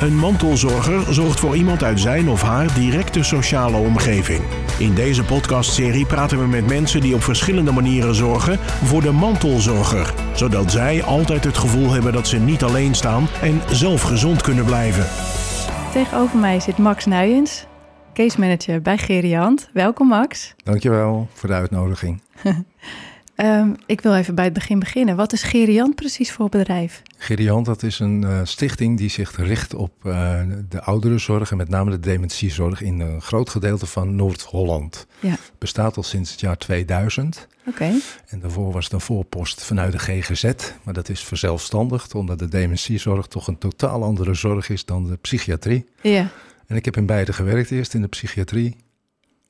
Een mantelzorger zorgt voor iemand uit zijn of haar directe sociale omgeving. In deze podcastserie praten we met mensen die op verschillende manieren zorgen voor de mantelzorger, zodat zij altijd het gevoel hebben dat ze niet alleen staan en zelf gezond kunnen blijven. Tegenover mij zit Max Nuyens, case manager bij Geriant. Welkom Max. Dankjewel voor de uitnodiging. Um, ik wil even bij het begin beginnen. Wat is Geriant precies voor bedrijf? Geriant, dat is een uh, stichting die zich richt op uh, de ouderenzorg en met name de dementiezorg in een groot gedeelte van Noord-Holland. Ja. Bestaat al sinds het jaar 2000. Oké. En daarvoor was het een voorpost vanuit de GGZ, maar dat is verzelfstandigd omdat de dementiezorg toch een totaal andere zorg is dan de psychiatrie. Ja. En ik heb in beide gewerkt, eerst in de psychiatrie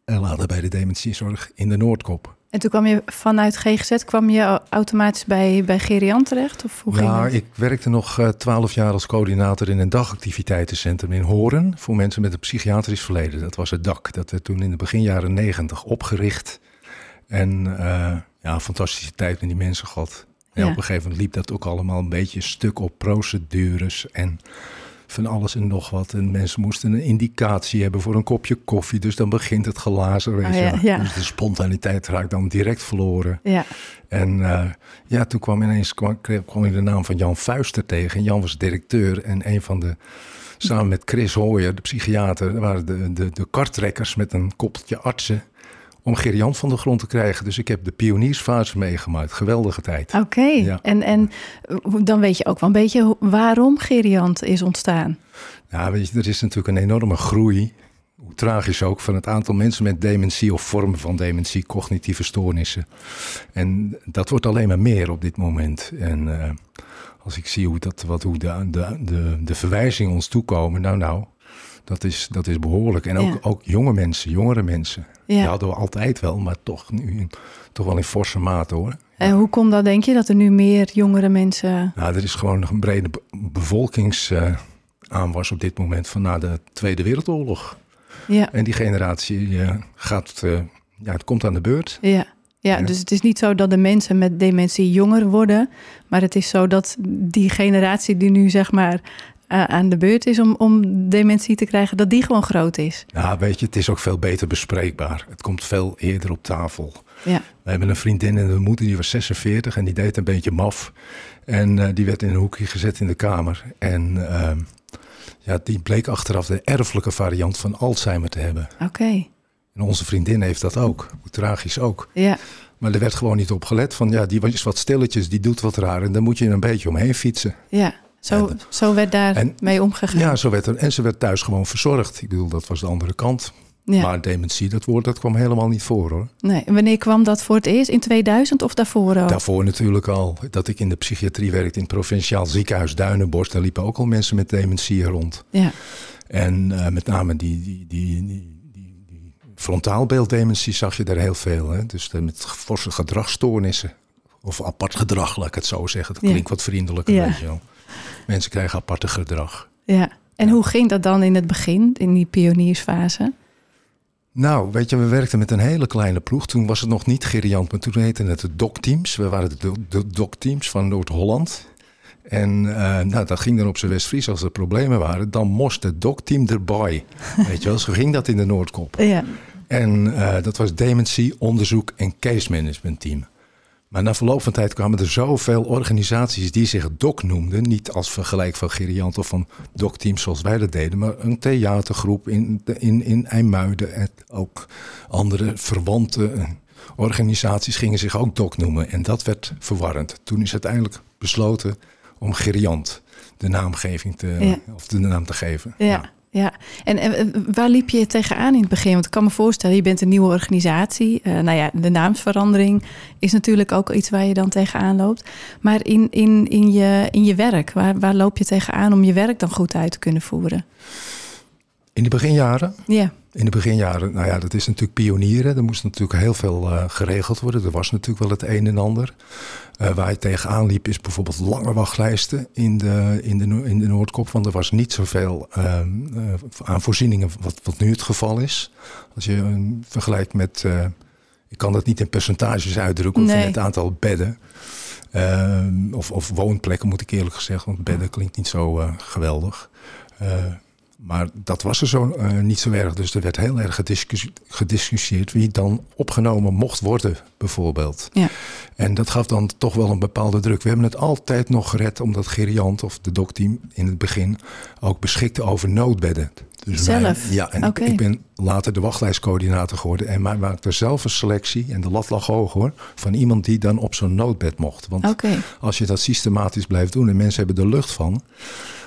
en later bij de dementiezorg in de Noordkop. En toen kwam je vanuit GGZ, kwam je automatisch bij, bij Geriant terecht? Of hoe ja, ik werkte nog twaalf jaar als coördinator in een dagactiviteitencentrum in Horen voor mensen met een psychiatrisch verleden. Dat was het DAK. Dat werd toen in de begin jaren negentig opgericht. En uh, ja, fantastische tijd met die mensen gehad. En ja. op een gegeven moment liep dat ook allemaal een beetje stuk op procedures en van alles en nog wat. En mensen moesten een indicatie hebben voor een kopje koffie. Dus dan begint het glazen. Weet oh, ja, ja. Dus de spontaniteit raakt dan direct verloren. Ja. En uh, ja, toen kwam ineens kwam, kwam ik de naam van Jan Fuister tegen. Jan was directeur en een van de... Samen met Chris Hooyer, de psychiater, waren de, de, de kartrekkers met een koppeltje artsen om Geriant van de grond te krijgen. Dus ik heb de pioniersfase meegemaakt. Geweldige tijd. Oké, okay. ja. en, en dan weet je ook wel een beetje waarom Geriant is ontstaan. Ja, weet je, er is natuurlijk een enorme groei, hoe tragisch ook, van het aantal mensen met dementie of vormen van dementie, cognitieve stoornissen. En dat wordt alleen maar meer op dit moment. En uh, als ik zie hoe, dat, wat, hoe de, de, de, de verwijzingen ons toekomen, nou nou, dat is, dat is behoorlijk. En ook, ja. ook jonge mensen, jongere mensen. Ja. Die hadden we altijd wel, maar toch nu toch wel in forse mate hoor. En hoe komt dat, denk je, dat er nu meer jongere mensen... Nou, er is gewoon nog een brede bevolkingsaanwas uh, op dit moment van na de Tweede Wereldoorlog. Ja. En die generatie uh, gaat, uh, ja, het komt aan de beurt. Ja. Ja, dus het is niet zo dat de mensen met dementie jonger worden, maar het is zo dat die generatie die nu zeg maar aan de beurt is om, om dementie te krijgen, dat die gewoon groot is. Ja, weet je, het is ook veel beter bespreekbaar. Het komt veel eerder op tafel. Ja. We hebben een vriendin en de moeder, die was 46 en die deed een beetje maf. En uh, die werd in een hoekje gezet in de kamer. En uh, ja, die bleek achteraf de erfelijke variant van Alzheimer te hebben. Oké. Okay. En onze vriendin heeft dat ook. Hoe tragisch ook. Ja. Maar er werd gewoon niet op gelet van, ja, die was wat stilletjes, die doet wat raar. En daar moet je een beetje omheen fietsen. Ja. Zo, en, zo werd daar en, mee omgegaan. Ja, zo werd er. En ze werd thuis gewoon verzorgd. Ik bedoel, dat was de andere kant. Ja. Maar dementie, dat woord, dat kwam helemaal niet voor hoor. Nee, en wanneer kwam dat voor het eerst? In 2000 of daarvoor al? Daarvoor natuurlijk al. Dat ik in de psychiatrie werkte in het provinciaal ziekenhuis Duinenborst. Daar liepen ook al mensen met dementie rond. Ja. En uh, met name die, die, die, die, die, die frontaalbeelddementie zag je daar heel veel. Hè? Dus met forse gedragsstoornissen. Of apart gedrag, laat ik het zo zeggen. Dat klinkt ja. wat vriendelijker, ja. weet je wel. Mensen krijgen aparte gedrag. Ja, en hoe ging dat dan in het begin, in die pioniersfase? Nou, weet je, we werkten met een hele kleine ploeg. Toen was het nog niet Geriant, maar toen heette het de DOC-teams. We waren de, de DOC-teams van Noord-Holland. En uh, nou, dat ging dan op zijn West-Fries als er problemen waren. Dan moest het DOC-team erbij. Weet je wel, zo ging dat in de Noordkop. Ja. En uh, dat was dementie, onderzoek en case management team. Maar na verloop van tijd kwamen er zoveel organisaties die zich DOC noemden. Niet als vergelijk van Geriant of van DOC-teams zoals wij dat deden. Maar een theatergroep in, in, in IJmuiden. En ook andere verwante organisaties gingen zich ook DOC noemen. En dat werd verwarrend. Toen is uiteindelijk besloten om Geriant de naamgeving te, Ja. of de naam te geven. Ja. Ja, en, en waar liep je tegenaan in het begin? Want ik kan me voorstellen, je bent een nieuwe organisatie. Uh, nou ja, de naamsverandering is natuurlijk ook iets waar je dan tegenaan loopt. Maar in, in, in, je, in je werk, waar, waar loop je tegenaan om je werk dan goed uit te kunnen voeren? In de beginjaren? Ja. In de beginjaren, nou ja, dat is natuurlijk pionieren. Er moest natuurlijk heel veel uh, geregeld worden. Er was natuurlijk wel het een en ander. Uh, waar je tegenaan liep is bijvoorbeeld lange wachtlijsten in de, in de, in de Noordkop. Want er was niet zoveel uh, aan voorzieningen wat, wat nu het geval is. Als je vergelijkt met, ik kan dat niet in percentages uitdrukken, of in het aantal bedden. Ehm, of, of woonplekken moet ik eerlijk gezegd, want bedden klinkt niet zo eh, geweldig. Maar dat was er zo eh, niet zo erg. Dus er werd heel erg gediscussie- gediscussieerd wie dan opgenomen mocht worden, bijvoorbeeld. Ja. En dat gaf dan toch wel een bepaalde druk. We hebben het altijd nog gered omdat Geriant of de dokteam in het begin ook beschikte over noodbedden. Dus wij- Zelf? ja, en ik, ben later de wachtlijstcoördinator geworden. En wij maakten zelf een selectie, en de lat lag hoog hoor, van iemand die dan op zo'n noodbed mocht. Want als je dat systematisch blijft doen en mensen hebben er lucht van.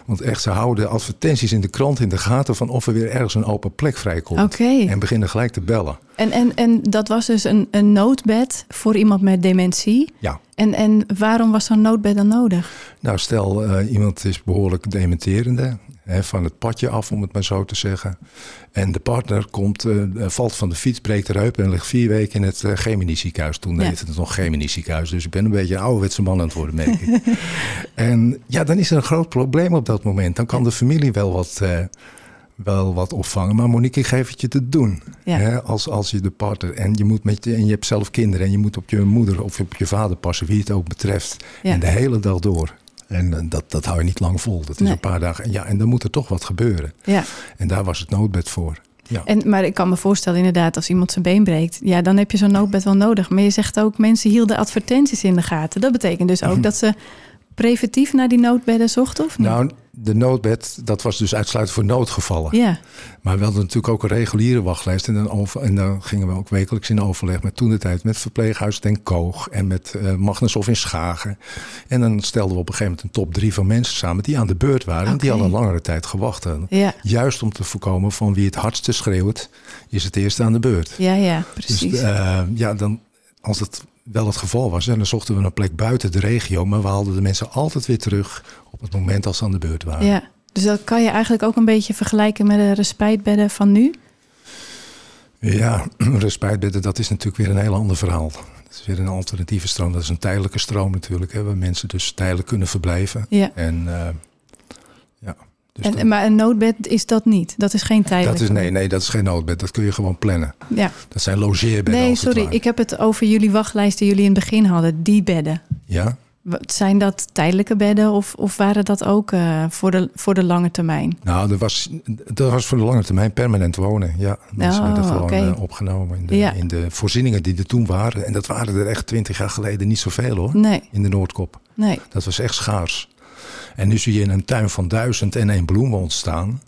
Want echt, ze houden advertenties in de krant in de gaten van of er weer ergens een open plek vrijkomt. Oké. En beginnen gelijk te bellen. En, en, en dat was dus een, een noodbed voor iemand met dementie. Ja. En, en waarom was zo'n noodbed dan nodig? Nou, stel eh, iemand is behoorlijk dementerende, hè, van het padje af om het maar zo te zeggen. En de partner komt, eh, valt van de fiets, breekt de heup en ligt vier weken in het uh, ziekenhuis. Toen Ja. heette het nog Gemini ziekenhuis, dus ik ben een beetje een ouderwetse man aan het worden, merk ik. en ja, dan is er een groot probleem op dat moment. Dan kan de familie wel wat, eh, wel wat opvangen, maar Monique, ik geef het je te doen. Ja. Hè, als, als je de partner, en je, moet met je, en je hebt zelf kinderen en je moet op je moeder of op je vader passen, wie het ook betreft. Ja. En de hele dag door. En eh, dat, dat hou je niet lang vol. Dat is Nee. een paar dagen. En Ja, en dan moet er toch wat gebeuren. Ja. En daar was het noodbed voor. Ja. En, maar ik kan me voorstellen inderdaad, als iemand zijn been breekt... ja, dan heb je zo'n noodbed wel nodig. Maar je zegt ook, mensen hielden advertenties in de gaten. Dat betekent dus ook dat ze preventief naar die noodbedden zochten, of niet? Nou, de noodbed, dat was dus uitsluitend voor noodgevallen. ja, Maar we hadden natuurlijk ook een reguliere wachtlijst. En dan, over, en dan gingen we ook wekelijks in overleg met toen de tijd met verpleeghuis Den Koog en met eh Magnus of in Schagen. En dan stelden we op een gegeven moment een top drie van mensen samen die aan de beurt waren. En die al een langere tijd gewacht hadden. ja, Juist om te voorkomen van wie het hardste schreeuwt, is het eerst aan de beurt. ja, ja, precies. Dus ja, dan, als het wel het geval was, en dan zochten we een plek buiten de regio, maar we haalden de mensen altijd weer terug op het moment als ze aan de beurt waren. ja. Dus dat kan je eigenlijk ook een beetje vergelijken met de respijtbedden van nu? Ja, respijtbedden, dat is natuurlijk weer een heel ander verhaal. Dat is weer een alternatieve stroom. Dat is een tijdelijke stroom natuurlijk, hè, waar mensen dus tijdelijk kunnen verblijven. Ja. En eh, dus En, maar een noodbed is dat niet? Dat is geen tijdelijk? dat is, nee, nee, dat is geen noodbed. Dat kun je gewoon plannen. Ja. Dat zijn logeerbedden. Nee, sorry. Ik heb het over jullie wachtlijst die jullie in het begin hadden. Die bedden. Ja, Zijn dat tijdelijke bedden of, of waren dat ook eh, voor, de, voor de lange termijn? nou, dat was, dat was voor de lange termijn permanent wonen. Ja, mensen Oh, werden gewoon eh, opgenomen in de, Ja. in de voorzieningen die er toen waren. En dat waren er echt twintig jaar geleden niet zoveel hoor, Nee, in de Noordkop. nee. Dat was echt schaars. En nu zie je een tuin van duizend en één bloemen ontstaan.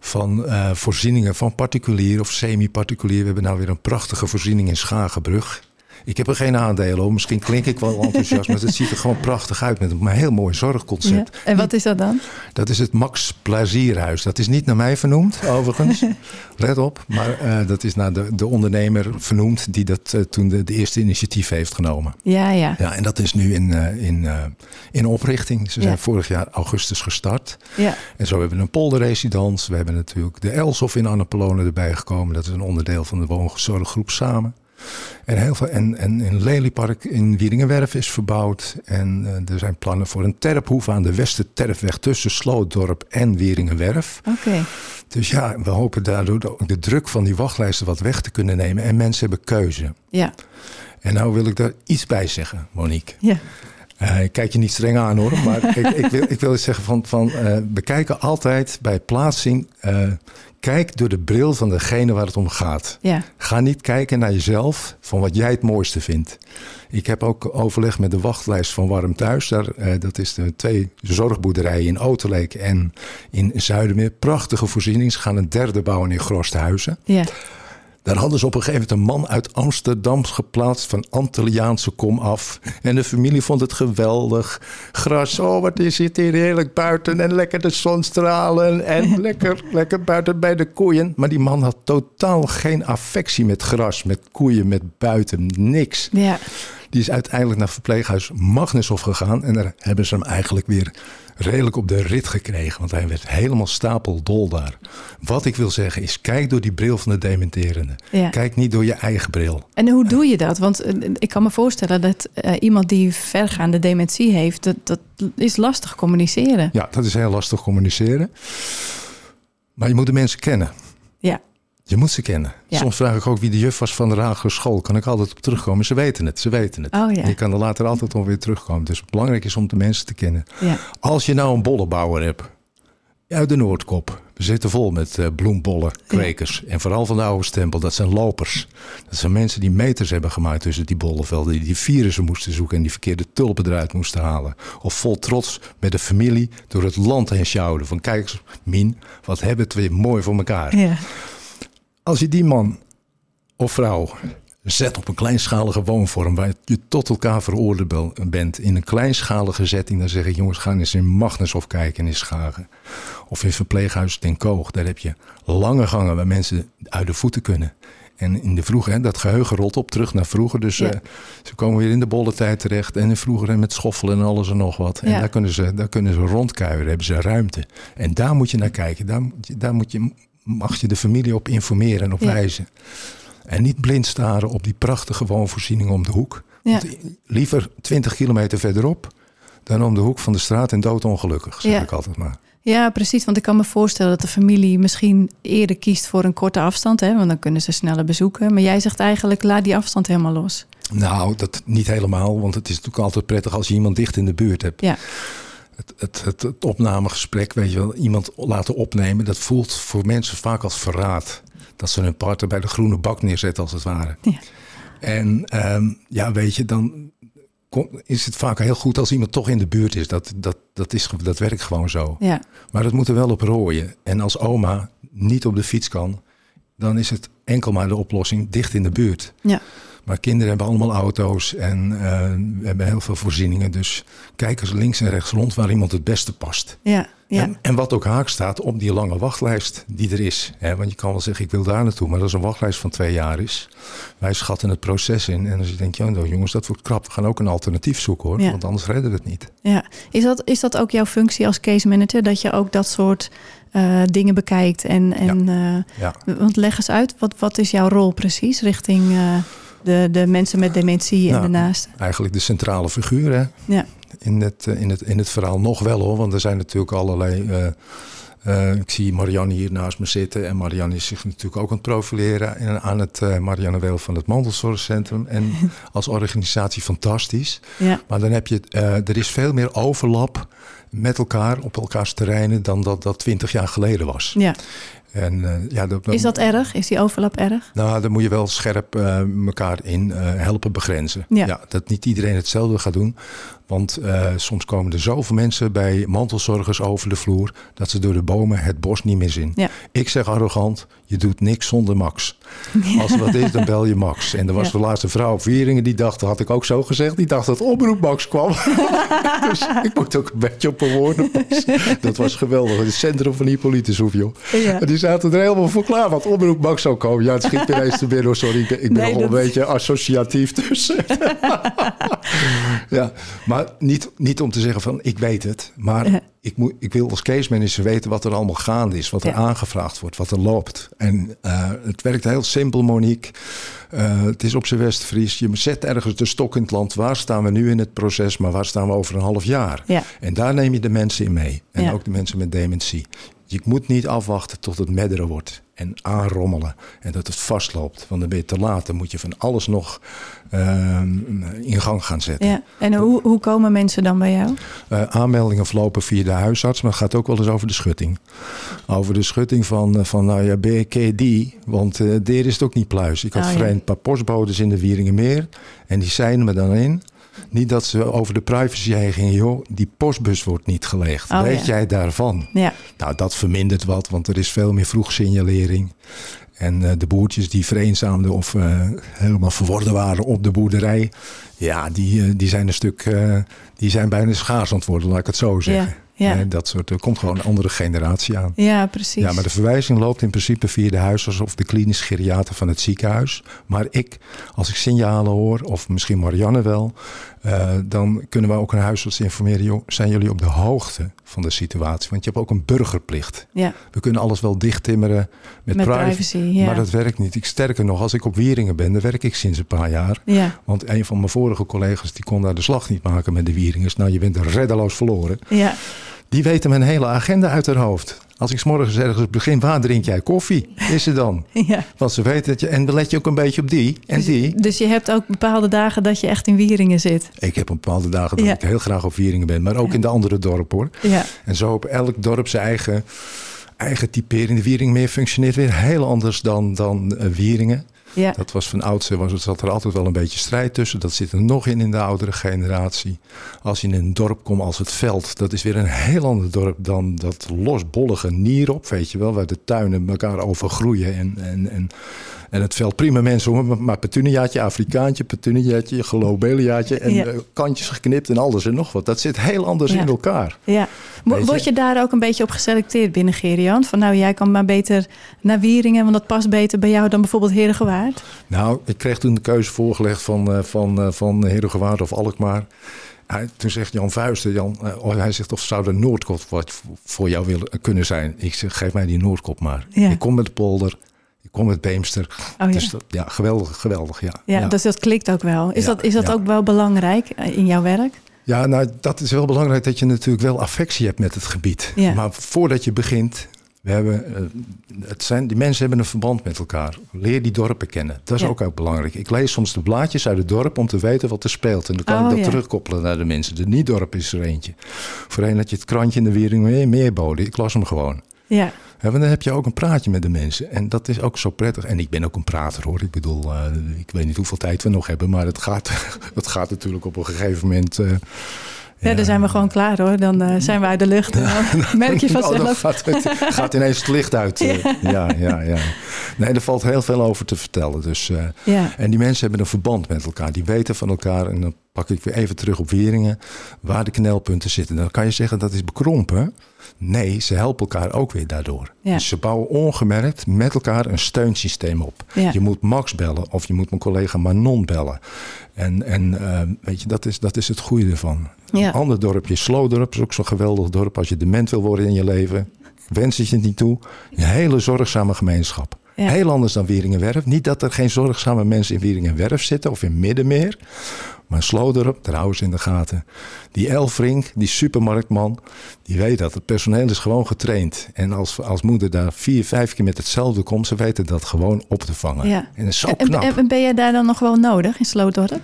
Van eh, voorzieningen van particulier of semi-particulier. We hebben nou weer een prachtige voorziening in Schagenbrug. Ik heb er geen aandelen hoor. Misschien klink ik wel enthousiast. maar het ziet er gewoon prachtig uit met een heel mooi Ja. zorgconcept. En wat is dat dan? Dat is het Max Plazierhuis. Dat is niet naar mij vernoemd, overigens. Let op. Maar eh, dat is naar de, de ondernemer vernoemd die dat eh, toen de, de eerste initiatief heeft genomen. Ja, ja. Ja, en dat is nu in, eh, in, in oprichting. Ze zijn Ja. vorig jaar augustus gestart. ja. En zo hebben we een polderresidence. We hebben natuurlijk de Elshof in Annapolone erbij gekomen. Dat is een onderdeel van de woonzorggroep samen. En, heel veel, en, en in Lelypark in Wieringenwerf is verbouwd. En eh, er zijn plannen voor een terphoeve aan de Westerterfweg tussen Slootdorp en Wieringenwerf. Oké. Dus ja, we hopen daardoor de, de druk van die wachtlijsten wat weg te kunnen nemen. En mensen hebben keuze. Ja. En nou wil ik daar iets bij zeggen, Monique. Ja. Eh, ik kijk je niet streng aan hoor, maar ik, ik, wil, ik wil eens zeggen van, van eh, we kijken altijd bij plaatsing, eh, kijk door de bril van degene waar het om gaat. Ja. Ga niet kijken naar jezelf van wat jij het mooiste vindt. Ik heb ook overleg met de wachtlijst van Warm Thuis. Daar, eh, dat is de twee zorgboerderijen in Oterleek en in Zuidermeer. Prachtige voorzieningen. Ze gaan een derde bouwen in Grosthuizen. Ja. Daar hadden ze op een gegeven moment een man uit Amsterdam geplaatst van Antilliaanse kom af. En de familie vond het geweldig. Gras, oh wat is het hier heerlijk buiten en lekker de zonstralen en lekker, lekker buiten bij de koeien. Maar die man had totaal geen affectie met gras, met koeien, met buiten, niks. Ja. Die is uiteindelijk naar verpleeghuis Magnushof gegaan. En daar hebben ze hem eigenlijk weer redelijk op de rit gekregen. Want hij werd helemaal stapeldol daar. Wat ik wil zeggen is, kijk door die bril van de dementerende. Ja. Kijk niet door je eigen bril. En hoe doe je dat? Want eh, ik kan me voorstellen dat eh, iemand die vergaande dementie heeft, dat, dat is lastig communiceren. Ja, dat is heel lastig communiceren. Maar je moet de mensen kennen. Ja. Je moet ze kennen. Ja. Soms vraag ik ook wie de juf was van de lagere school. Kan ik altijd op terugkomen. Ze weten het, ze weten het. Oh ja. Je kan er later altijd weer terugkomen. Dus belangrijk is om de mensen te kennen. Ja. Als je nou een bollenbouwer hebt uit de Noordkop. We zitten vol met eh, bloembollen, kwekers. En vooral van de oude stempel, dat zijn lopers. Dat zijn mensen die meters hebben gemaakt tussen die bollenvelden. Die die virussen moesten zoeken en die verkeerde tulpen eruit moesten halen. Of vol trots met de familie door het land heen sjouwden. Van kijk eens, Mien, wat hebben we mooi voor elkaar. Ja. Als je die man of vrouw zet op een kleinschalige woonvorm waar je tot elkaar veroordeeld bent in een kleinschalige setting, dan zeg ik jongens, ga eens in Magnushof kijken in Schagen. Of in verpleeghuis Ten Koog. Daar heb je lange gangen waar mensen uit de voeten kunnen. En in de vroege, hè, dat geheugen rolt op terug naar vroeger. Dus Ja. eh, ze komen weer in de bolle tijd terecht. En in vroeger en met schoffelen en alles en nog wat. En Ja. daar, kunnen ze, daar kunnen ze rondkuieren, hebben ze ruimte. En daar moet je naar kijken. Daar, moet je- daar moet je, mag je de familie op informeren en op Ja. wijzen. En niet blind staren op die prachtige woonvoorzieningen om de hoek. Ja. Liever 20 kilometer verderop dan om de hoek van de straat en doodongelukkig, zeg Ja. ik altijd maar. Ja, precies. Want ik kan me voorstellen dat de familie misschien eerder kiest voor een korte afstand. Hè? Want dan kunnen ze sneller bezoeken. Maar jij zegt eigenlijk, laat die afstand helemaal los. Nou, dat niet helemaal, want het is natuurlijk altijd prettig als je iemand dicht in de buurt hebt. Ja, Het, het, opnamegesprek, weet je wel, iemand laten opnemen, dat voelt voor mensen vaak als verraad. Dat ze hun partner bij de groene bak neerzetten, als het ware. Ja. En ehm, ja, weet je, dan kom- is het vaak heel goed als iemand toch in de buurt is. Dat, dat, dat, is, dat werkt gewoon zo. ja, Maar het moet er wel op rooien. En als oma niet op de fiets kan, dan is het enkel maar de oplossing dicht in de buurt. ja. Maar kinderen hebben allemaal auto's en eh, we hebben heel veel voorzieningen. Dus kijk eens links en rechts rond waar iemand het beste past. ja, ja. En, en wat ook haak staat op die lange wachtlijst die er is. Hè, want je kan wel zeggen, ik wil daar naartoe. Maar als een wachtlijst van twee jaar is, wij schatten het proces in. En als je denkt, ja, nou, jongens, dat wordt krap. We gaan ook een alternatief zoeken hoor. Ja. Want anders redden we het niet. ja. Is, dat, is dat ook jouw functie als case manager? Dat je ook dat soort eh, dingen bekijkt? En, en, eh, Ja. want leg eens uit, wat, wat is jouw rol precies richting de, de mensen met dementie en Nou, de naasten? Eigenlijk de centrale figuur hè, Ja, in, het, eh, in, het, in het verhaal nog wel hoor. Want er zijn natuurlijk allerlei... eh, eh, ik zie Marianne hier naast me zitten. En Marianne is zich natuurlijk ook aan het profileren en aan het uh, Marianne Wel van het Mantelzorgcentrum. En als organisatie fantastisch. ja, Maar dan heb je, er is veel meer overlap met elkaar op elkaars terreinen dan dat dat twintig jaar geleden was. ja. En, eh, ja, dat, Is dat erg? Is die overlap erg? Nou, dan moet je wel scherp eh, elkaar in eh, helpen begrenzen. Ja. dat niet iedereen hetzelfde gaat doen. Want soms komen er zoveel mensen bij mantelzorgers over de vloer... dat ze door de bomen het bos niet meer zien. Ja. Ik zeg arrogant, je doet niks zonder Max. Als er wat is, dan bel je Max. En er was de laatste vrouw op Wieringen die dacht, dat had ik ook zo gezegd... die dacht dat oproep Max kwam. dus ik moet ook een beetje op woorden. Dat was geweldig. Het centrum van Hippolytus hoef joh. Ja. En die zaten er helemaal voor klaar. Want oproep Max zou komen. Ja, het schiet ineens te binnen. Sorry, ik ben, ik ben Nee, nog wel dat- een beetje associatief tussen. ja, maar niet, niet om te zeggen van ik weet het. Maar Ja. ik, moet, ik wil als case manager weten wat er allemaal gaande is. Wat er Ja. aangevraagd wordt, wat er loopt. En eh, het werkt heel simpel, Monique. Eh, het is op zijn Westfries. Je zet ergens de stok in het land. Waar staan we nu in het proces? Maar waar staan we over een half jaar? Ja. En daar neem je de mensen in mee. En Ja. ook de mensen met dementie. Je moet niet afwachten tot het medderen wordt. En aanrommelen. En dat het vastloopt. Want dan ben je te laat. Dan moet je van alles nog ehm, in gang gaan zetten. ja. En hoe, hoe komen mensen dan bij jou? Eh, aanmeldingen verlopen via de huisarts, maar het gaat ook wel eens over de schutting. Over de schutting van, eh, van nou ja, die? Want daar is het ook niet pluis. Ik had Oh, ja. een paar postbodes in de Wieringenmeer en die zeiden me dan in. Niet dat ze over de privacy heen gingen, joh, die postbus wordt niet gelegd. Oh, Weet ja. jij daarvan? Ja, Nou, dat vermindert wat, want er is veel meer vroegsignalering. En eh, de boertjes die vereenzaamden of eh, helemaal verworden waren op de boerderij, ja, die, eh, die zijn een stuk, die zijn bijna schaars aan het worden, laat ik het zo zeggen. ja. Eh, dat soort, er komt gewoon een andere generatie aan. ja precies. Ja, maar de verwijzing loopt in principe via de huisarts of de klinisch geriater van het ziekenhuis. Maar ik, als ik signalen hoor, of misschien Marianne wel, eh, dan kunnen we ook een huisarts informeren. Joh, zijn jullie op de hoogte van de situatie? Want je hebt ook een burgerplicht. ja, We kunnen alles wel dichttimmeren met, met privacy, privacy. Ja. maar dat werkt niet. Ik sterker nog, als ik op Wieringen ben, dan werk ik sinds een paar jaar. ja, Want een van mijn vorige collega's die kon daar de slag niet maken met de Wieringers. Nou, je bent reddeloos verloren. ja, Die weten mijn hele agenda uit haar hoofd. Als ik 's morgens ergens begin, waar drink jij koffie? Is ze dan? Ja. Want ze weten dat je... En dan let je ook een beetje op die en Dus, die. dus je hebt ook bepaalde dagen dat je echt in Wieringen zit. Ik heb op bepaalde dagen dat Ja. ik heel graag op Wieringen ben. Maar ook Ja. in de andere dorpen hoor. Ja, En zo op elk dorp zijn eigen, eigen typering. De Wieringmeer functioneert weer heel anders dan, dan eh, Wieringen. Dat was van oudsher, was, het zat er altijd wel een beetje strijd tussen. Dat zit er nog in in de oudere generatie. Als je in een dorp komt als het veld, dat is weer een heel ander dorp dan dat losbollige Nierop, weet je wel. Waar de tuinen elkaar overgroeien en, en, en, en het veld. Prima mensen hoor, maar- maar petuniaatje, Afrikaantje, petuniaatje, globeliaatje en Ja. eh, kantjes geknipt en alles en nog wat. Dat zit heel anders Ja. in elkaar. ja. Wo- Weet je- Word je daar ook een beetje op geselecteerd binnen Gerian? Van nou, jij kan maar beter naar Wieringen, want dat past beter bij jou dan bijvoorbeeld Herengewaard. Nou, ik kreeg toen de keuze voorgelegd van, eh, van, eh, van Herugewaard of Alkmaar. Hij, toen zegt Jan Vuisten, Jan, oh, hij zegt of zou de Noordkop wat voor jou willen, kunnen zijn. Ik zeg, geef mij die Noordkop maar. Ja. Ik kom met de polder, ik kom met Beemster. Oh ja. Dus dat, ja, geweldig, geweldig, ja. Ja, ja. Dus dat klikt ook wel. Is Ja, dat, is dat ook wel belangrijk eh, in jouw werk? Ja, nou, dat is wel belangrijk dat je natuurlijk wel affectie hebt met het gebied. Maar voordat je begint, we hebben, eh, het zijn, die mensen hebben een verband met elkaar. Leer die dorpen kennen. Dat is Ja. ook, ook belangrijk. Ik lees soms de blaadjes uit het dorp om te weten wat er speelt. En dan kan Oh, ik dat ja. terugkoppelen naar de mensen. De niet-dorp is er eentje. Voorheen had je het krantje in de Wiering meer, meer boden. Ik las hem gewoon. Ja, Ja, want dan heb je ook een praatje met de mensen. En dat is ook zo prettig. En ik ben ook een prater hoor. Ik bedoel, eh, ik weet niet hoeveel tijd we nog hebben. Maar het gaat, het gaat natuurlijk op een gegeven moment... eh, ja. daar zijn we gewoon klaar hoor. Dan eh, zijn we uit de lucht. En dan merk je dan vanzelf. gaat, het, gaat ineens het licht uit. Ja. ja, ja, Nee, er valt heel veel over te vertellen. Dus, Ja, en die mensen hebben een verband met elkaar. Die weten van elkaar. En dan pak ik weer even terug op Wieringen. Waar de knelpunten zitten. Dan kan je zeggen dat is bekrompen. Nee, ze helpen elkaar ook weer daardoor. Ja. Dus ze bouwen ongemerkt met elkaar een steunsysteem op. Ja. Je moet Max bellen of je moet mijn collega Manon bellen. En, en eh, weet je, dat is, dat is het goede ervan. Ja. Een ander dorpje, Slowdorp, is ook zo'n geweldig dorp. Als je dement wil worden in je leven, wens het je niet toe. Een hele zorgzame gemeenschap. Ja. Heel anders dan Wieringenwerf. Niet dat er geen zorgzame mensen in Wieringenwerf zitten of in Middenmeer. Maar houden ze in de gaten. Die Elfrink, die supermarktman, die weet dat. Het personeel is gewoon getraind. En als, als moeder daar vier, vijf keer met hetzelfde komt, ze weten dat gewoon op te vangen. Ja. En dat is zo En, knap. en- en ben jij daar dan nog wel nodig in Slootdorp?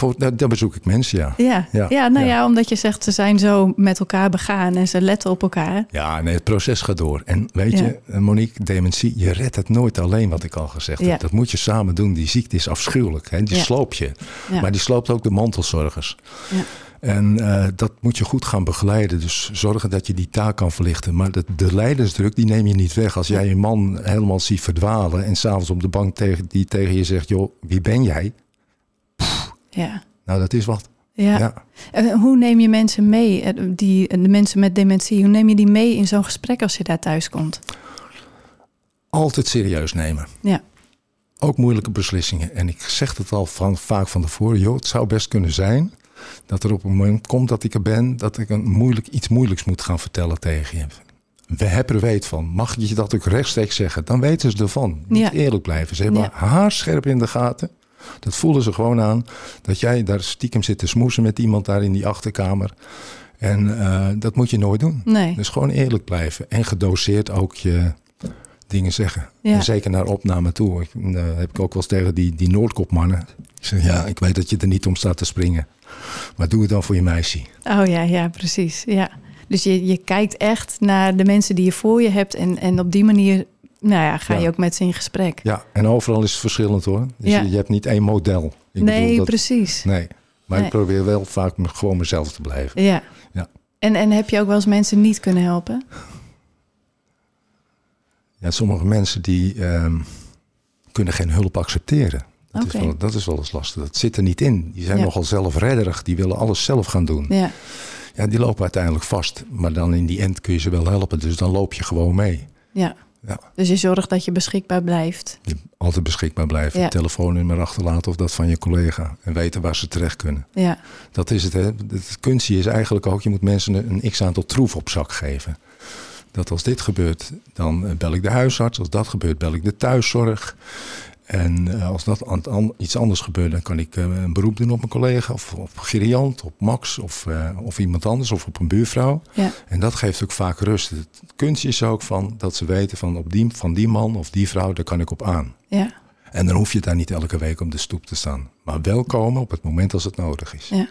Voor, daar, daar bezoek ik mensen, ja. Ja. Ja. Ja, nou ja. ja. omdat je zegt ze zijn zo met elkaar begaan en ze letten op elkaar. Ja, nee, het proces gaat door. En weet Ja. je, eh, Monique, dementie, je redt het nooit alleen, wat ik al gezegd heb. Dat moet je samen doen. Die ziekte is afschuwelijk. Hè? Die sloopt je. Maar die sloopt ook de mantelzorgers. Ja. En eh, dat moet je goed gaan begeleiden. Dus zorgen dat je die taak kan verlichten. Maar de, de leidersdruk, die neem je niet weg. Als jij je man helemaal ziet verdwalen... en s'avonds op de bank tegen, die tegen je zegt... joh, wie ben jij? Ja. Nou, dat is wat. Ja. ja. En hoe neem je mensen mee, eh, die, de mensen met dementie, hoe neem je die mee in zo'n gesprek als je daar thuis komt? Altijd serieus nemen. Ja. Ook moeilijke beslissingen. En ik zeg het al van, vaak van tevoren. Joh, het zou best kunnen zijn dat er op een moment komt dat ik er ben... dat ik een moeilijk, iets moeilijks moet gaan vertellen tegen je. We hebben er weet van. Mag je dat ook rechtstreeks zeggen? Dan weten ze ervan. Niet Ja. eerlijk blijven. Ze hebben Ja. haarscherp in de gaten. Dat voelen ze gewoon aan. Dat jij daar stiekem zit te smoesen met iemand daar in die achterkamer. En eh, dat moet je nooit doen. Nee. Dus gewoon eerlijk blijven. En gedoseerd ook je dingen zeggen. Ja. En zeker naar opname toe. Ik, eh, heb ik ook wel eens tegen die, die Noordkopmannen. Ik zeg, ja, ik weet dat je er niet om staat te springen. Maar doe het dan voor je meisje. Oh ja, ja, precies. Ja. Dus je, je kijkt echt naar de mensen die je voor je hebt en, en op die manier nou ja, ga je ook met ze in gesprek. Ja, en overal is het verschillend hoor. Dus Ja. je, je hebt niet één model. Ik nee, dat- precies. Nee, maar Nee. ik probeer wel vaak gewoon mezelf te blijven. Ja. Ja. En, en heb je ook wel eens mensen niet kunnen helpen? Ja, sommige mensen die ehm, kunnen geen hulp accepteren. Dat, is wel, dat is wel eens lastig. Dat zit er niet in. Die zijn Ja. nogal zelfredderig. Die willen alles zelf gaan doen. Ja. Ja, die lopen uiteindelijk vast. Maar dan in die end kun je ze wel helpen. Dus dan loop je gewoon mee. ja. Ja. Dus je zorgt dat je beschikbaar blijft. Je altijd beschikbaar blijven. Ja. Telefoonnummer achterlaten of dat van je collega. En weten waar ze terecht kunnen. Ja. Dat is het. Hè. Het kunstje is eigenlijk ook, je moet mensen een, een x-aantal troef op zak geven. Dat als dit gebeurt, dan eh, bel ik de huisarts. Als dat gebeurt, bel ik de thuiszorg. En als dat aan, iets anders gebeurt, dan kan ik een beroep doen op mijn collega of op Geriant, op Max of, of iemand anders of op een buurvrouw. Ja. En dat geeft ook vaak rust. Het kunstje is ook van dat ze weten van op die, van die man of die vrouw, daar kan ik op aan. Ja. En dan hoef je daar niet elke week op de stoep te staan. Maar wel komen op het moment als het nodig is. Ja.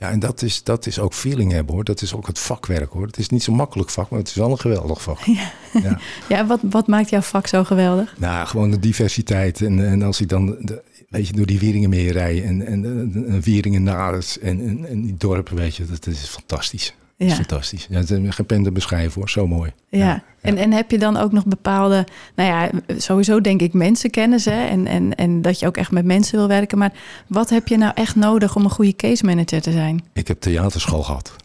Ja, en dat is, dat is ook feeling hebben hoor. Dat is ook het vakwerk hoor. Het is niet zo'n makkelijk vak, maar het is wel een geweldig vak. Ja, ja. ja wat, wat maakt jouw vak zo geweldig? Nou, gewoon de diversiteit. En, en als ik dan, de, weet je, door die Wieringen meer rij en, en, en Wieringen en, en, en die dorpen, weet je, dat, dat is fantastisch. Ja. is fantastisch. Ja, het is geen te beschrijven hoor, zo mooi. Ja. En, en heb je dan ook nog bepaalde, nou ja, sowieso denk ik mensenkennis hè, en, en, en dat je ook echt met mensen wil werken. Maar wat heb je nou echt nodig om een goede case manager te zijn? Ik heb theaterschool gehad.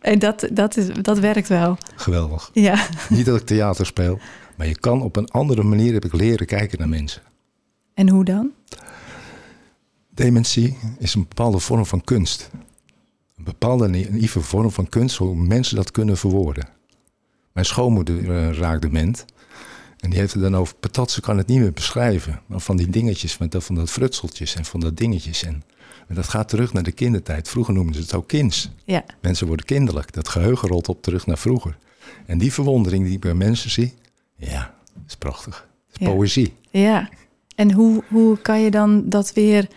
En dat, dat, is, dat werkt wel. Geweldig. Ja. Niet dat ik theater speel, maar je kan op een andere manier heb ik leren kijken naar mensen. En hoe dan? Dementie is een bepaalde vorm van kunst een bepaalde naïeve vorm van kunst, hoe mensen dat kunnen verwoorden. Mijn schoonmoeder uh, raakt dement. En die heeft het dan over, patat, ze kan het niet meer beschrijven. Maar van die dingetjes, van dat, van dat frutseltjes en van dat dingetjes. En, dat gaat terug naar de kindertijd. Vroeger noemden ze het ook kinds. Ja. Mensen worden kinderlijk. Dat geheugen rolt op terug naar vroeger. En die verwondering die ik bij mensen zie, ja, is prachtig. Is poëzie. Ja. En hoe, hoe kan je dan dat weer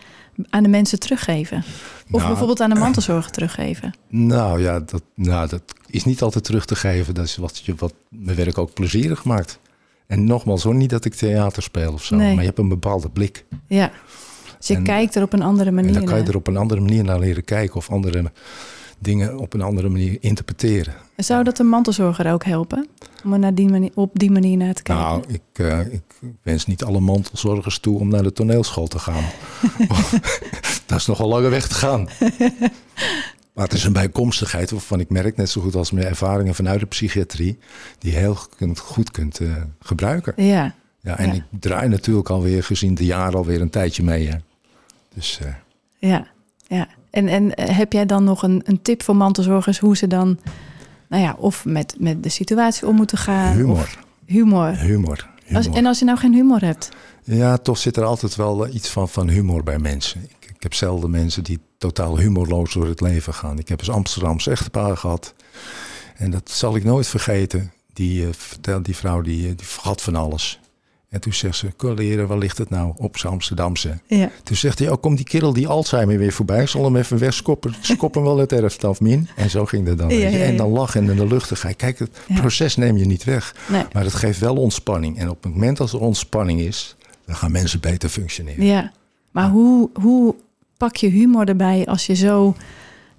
aan de mensen teruggeven? Of nou, bijvoorbeeld aan de mantelzorger teruggeven? Nou ja, dat, nou, dat is niet altijd terug te geven. Dat is wat, je, wat mijn werk ook plezierig maakt. En nogmaals, hoor niet dat ik theater speel of zo, maar je hebt een bepaalde blik. Ja, dus je kijkt er op een andere manier naar. En dan kan je er op een andere manier naar leren kijken of andere dingen op een andere manier interpreteren. Zou dat een mantelzorger ook helpen? Om er naar die manier, op die manier naar te kijken? Nou, ik, uh, ik wens niet alle mantelzorgers toe om naar de toneelschool te gaan. dat is nogal lange weg te gaan. Maar het is een bijkomstigheid waarvan ik merk, net zo goed als mijn ervaringen vanuit de psychiatrie, die je heel goed kunt uh, gebruiken. Ja. ja en ik draai natuurlijk alweer gezien de jaren alweer een tijdje mee. Hè. Dus, uh, ja, ja. En, en eh, heb jij dan nog een, een tip voor mantelzorgers hoe ze dan, nou ja, of met, met de situatie om moeten gaan? Humor. Humor. Humor. Als, en als je nou geen humor hebt? Ja, toch zit er altijd wel iets van, van humor bij mensen. Ik, ik heb zelden mensen die totaal humorloos door het leven gaan. Ik heb eens Amsterdamse echtpaar gehad. En dat zal ik nooit vergeten. Die, uh, die vrouw die, eh, die vergat van alles. En toen zegt ze, leren, waar ligt het nou? Op zijn Amsterdamse. Ja. Toen zegt hij, oh, komt die kerel die Alzheimer weer voorbij. Zal hem even wegskoppen. Skop hem wel het erfst af, min. En zo ging dat dan. Ja, ja, en dan lachen en de luchtigheid. Kijk, het proces neem je niet weg. Nee. Maar het geeft wel ontspanning. En op het moment als er ontspanning is, dan gaan mensen beter functioneren. Ja, maar Hoe, hoe pak je humor erbij als je zo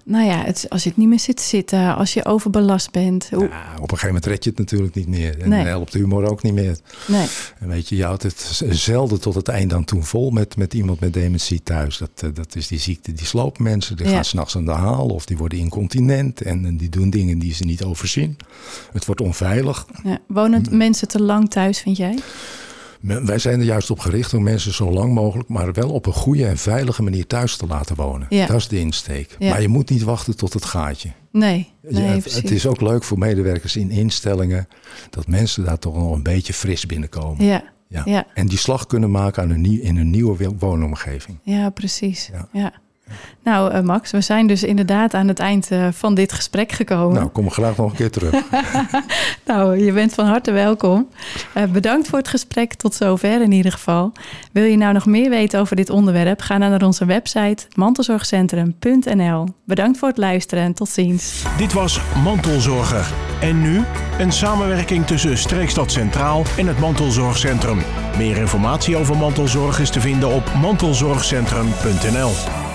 nou ja, het, als je het niet meer zit zitten, als je overbelast bent. Hoe... Ja, op een gegeven moment red je het natuurlijk niet meer. En nee. helpt de humor ook niet meer. Nee. En weet je, je houdt het zelden tot het eind dan toen vol met, met iemand met dementie thuis. Dat, eh, dat is die ziekte, die slopen mensen. Die ja. gaan s'nachts aan de haal of die worden incontinent. En die doen dingen die ze niet overzien. Het wordt onveilig. Ja. Wonen mensen te lang thuis, vind jij? Wij zijn er juist op gericht om mensen zo lang mogelijk, maar wel op een goede en veilige manier thuis te laten wonen. Ja. Dat is de insteek. Maar je moet niet wachten tot het gaatje. Nee, nee ja, het, is ook leuk voor medewerkers in instellingen dat mensen daar toch nog een beetje fris binnenkomen. Ja. Ja. En die slag kunnen maken aan een nieuw, in een nieuwe woonomgeving. Ja, precies. ja. Nou, uh, Max, we zijn dus inderdaad aan het eind uh, van dit gesprek gekomen. Nou, kom graag nog een keer terug. nou, je bent van harte welkom. Uh, bedankt voor het gesprek, tot zover in ieder geval. Wil je nou nog meer weten over dit onderwerp? Ga dan naar onze website mantelzorgcentrum.nl. Bedankt voor het luisteren en tot ziens. Dit was Mantelzorger. En nu een samenwerking tussen Streekstad Centraal en het Mantelzorgcentrum. Meer informatie over mantelzorg is te vinden op mantelzorgcentrum.nl.